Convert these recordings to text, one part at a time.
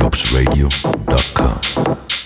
nopsradio.com.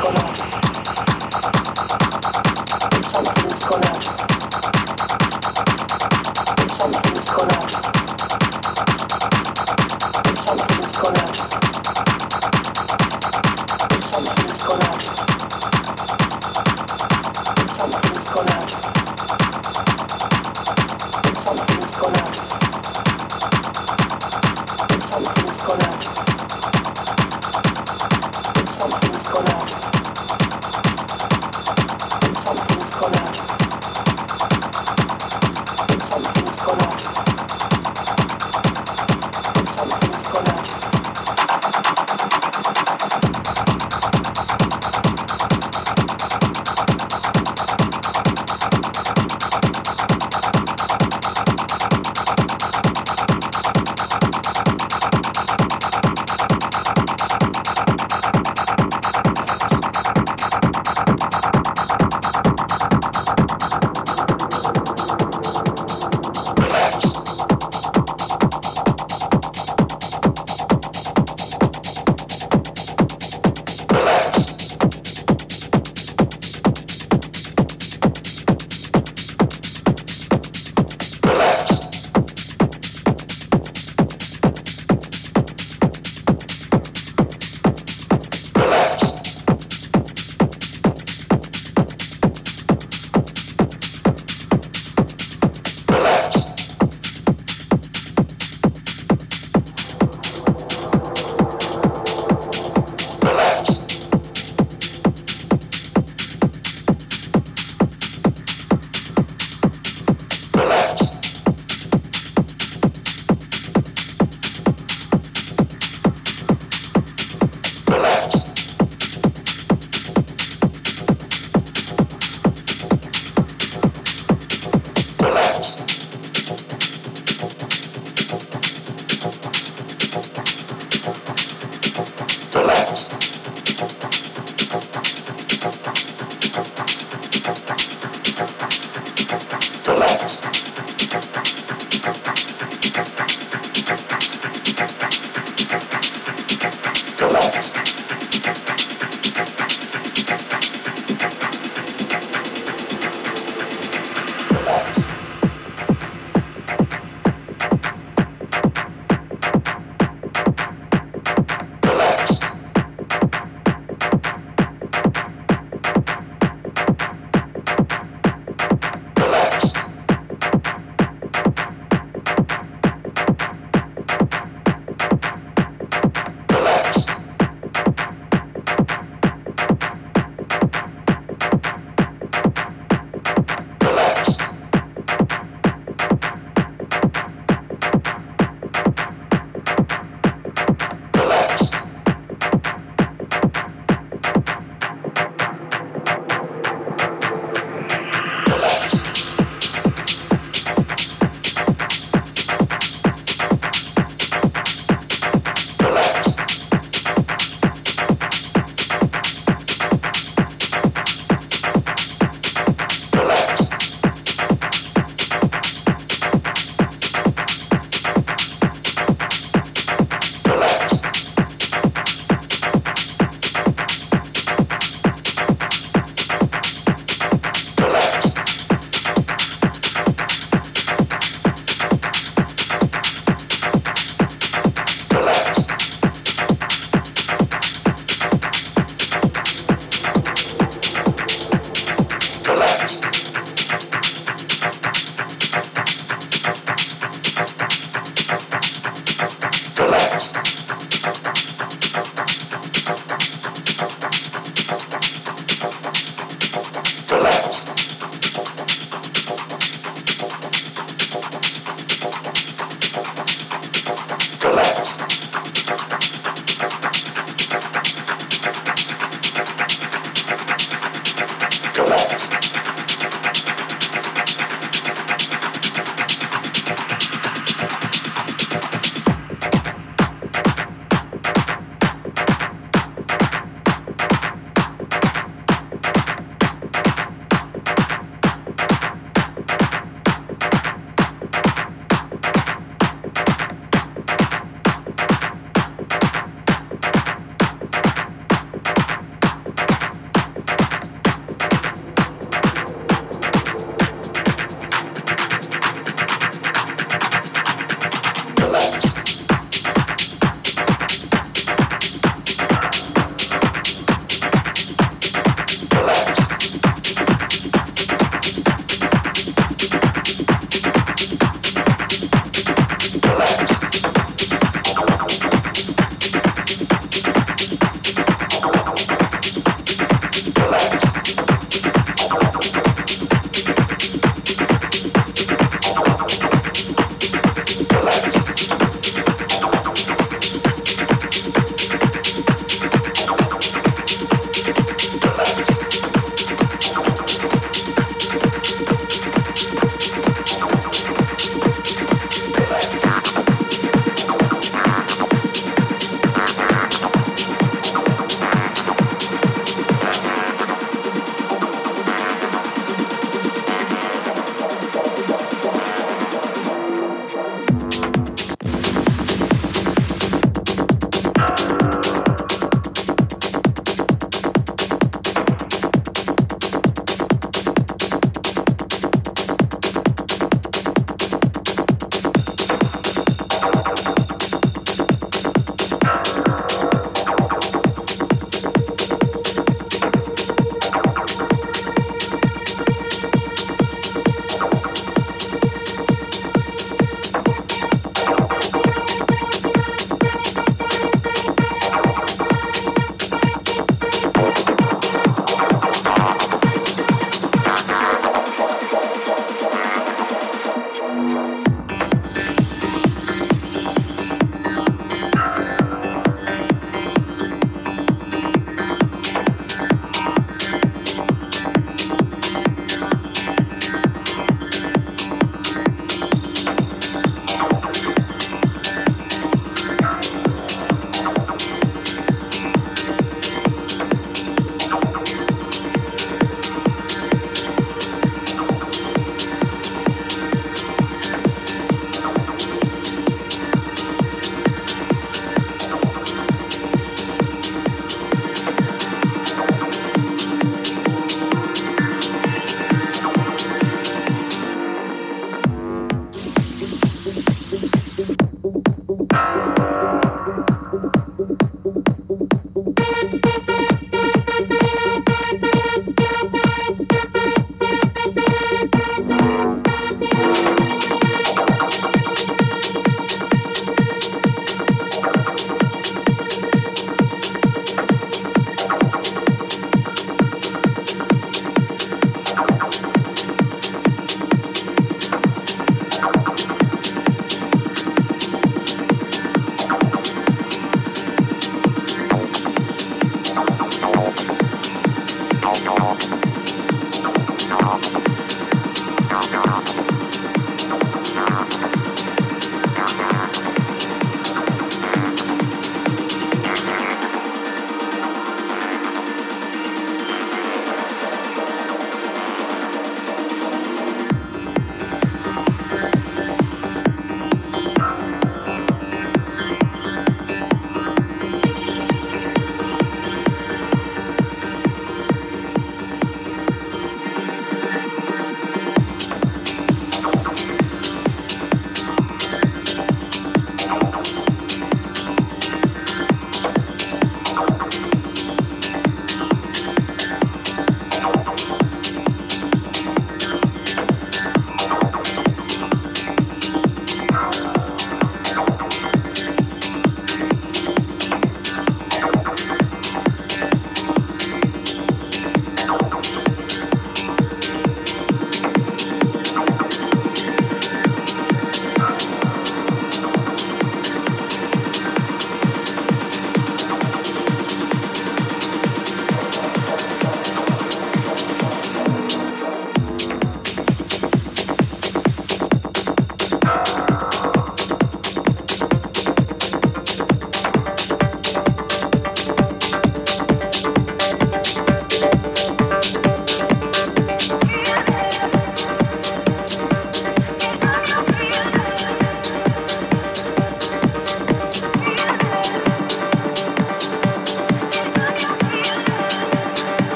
Colombia.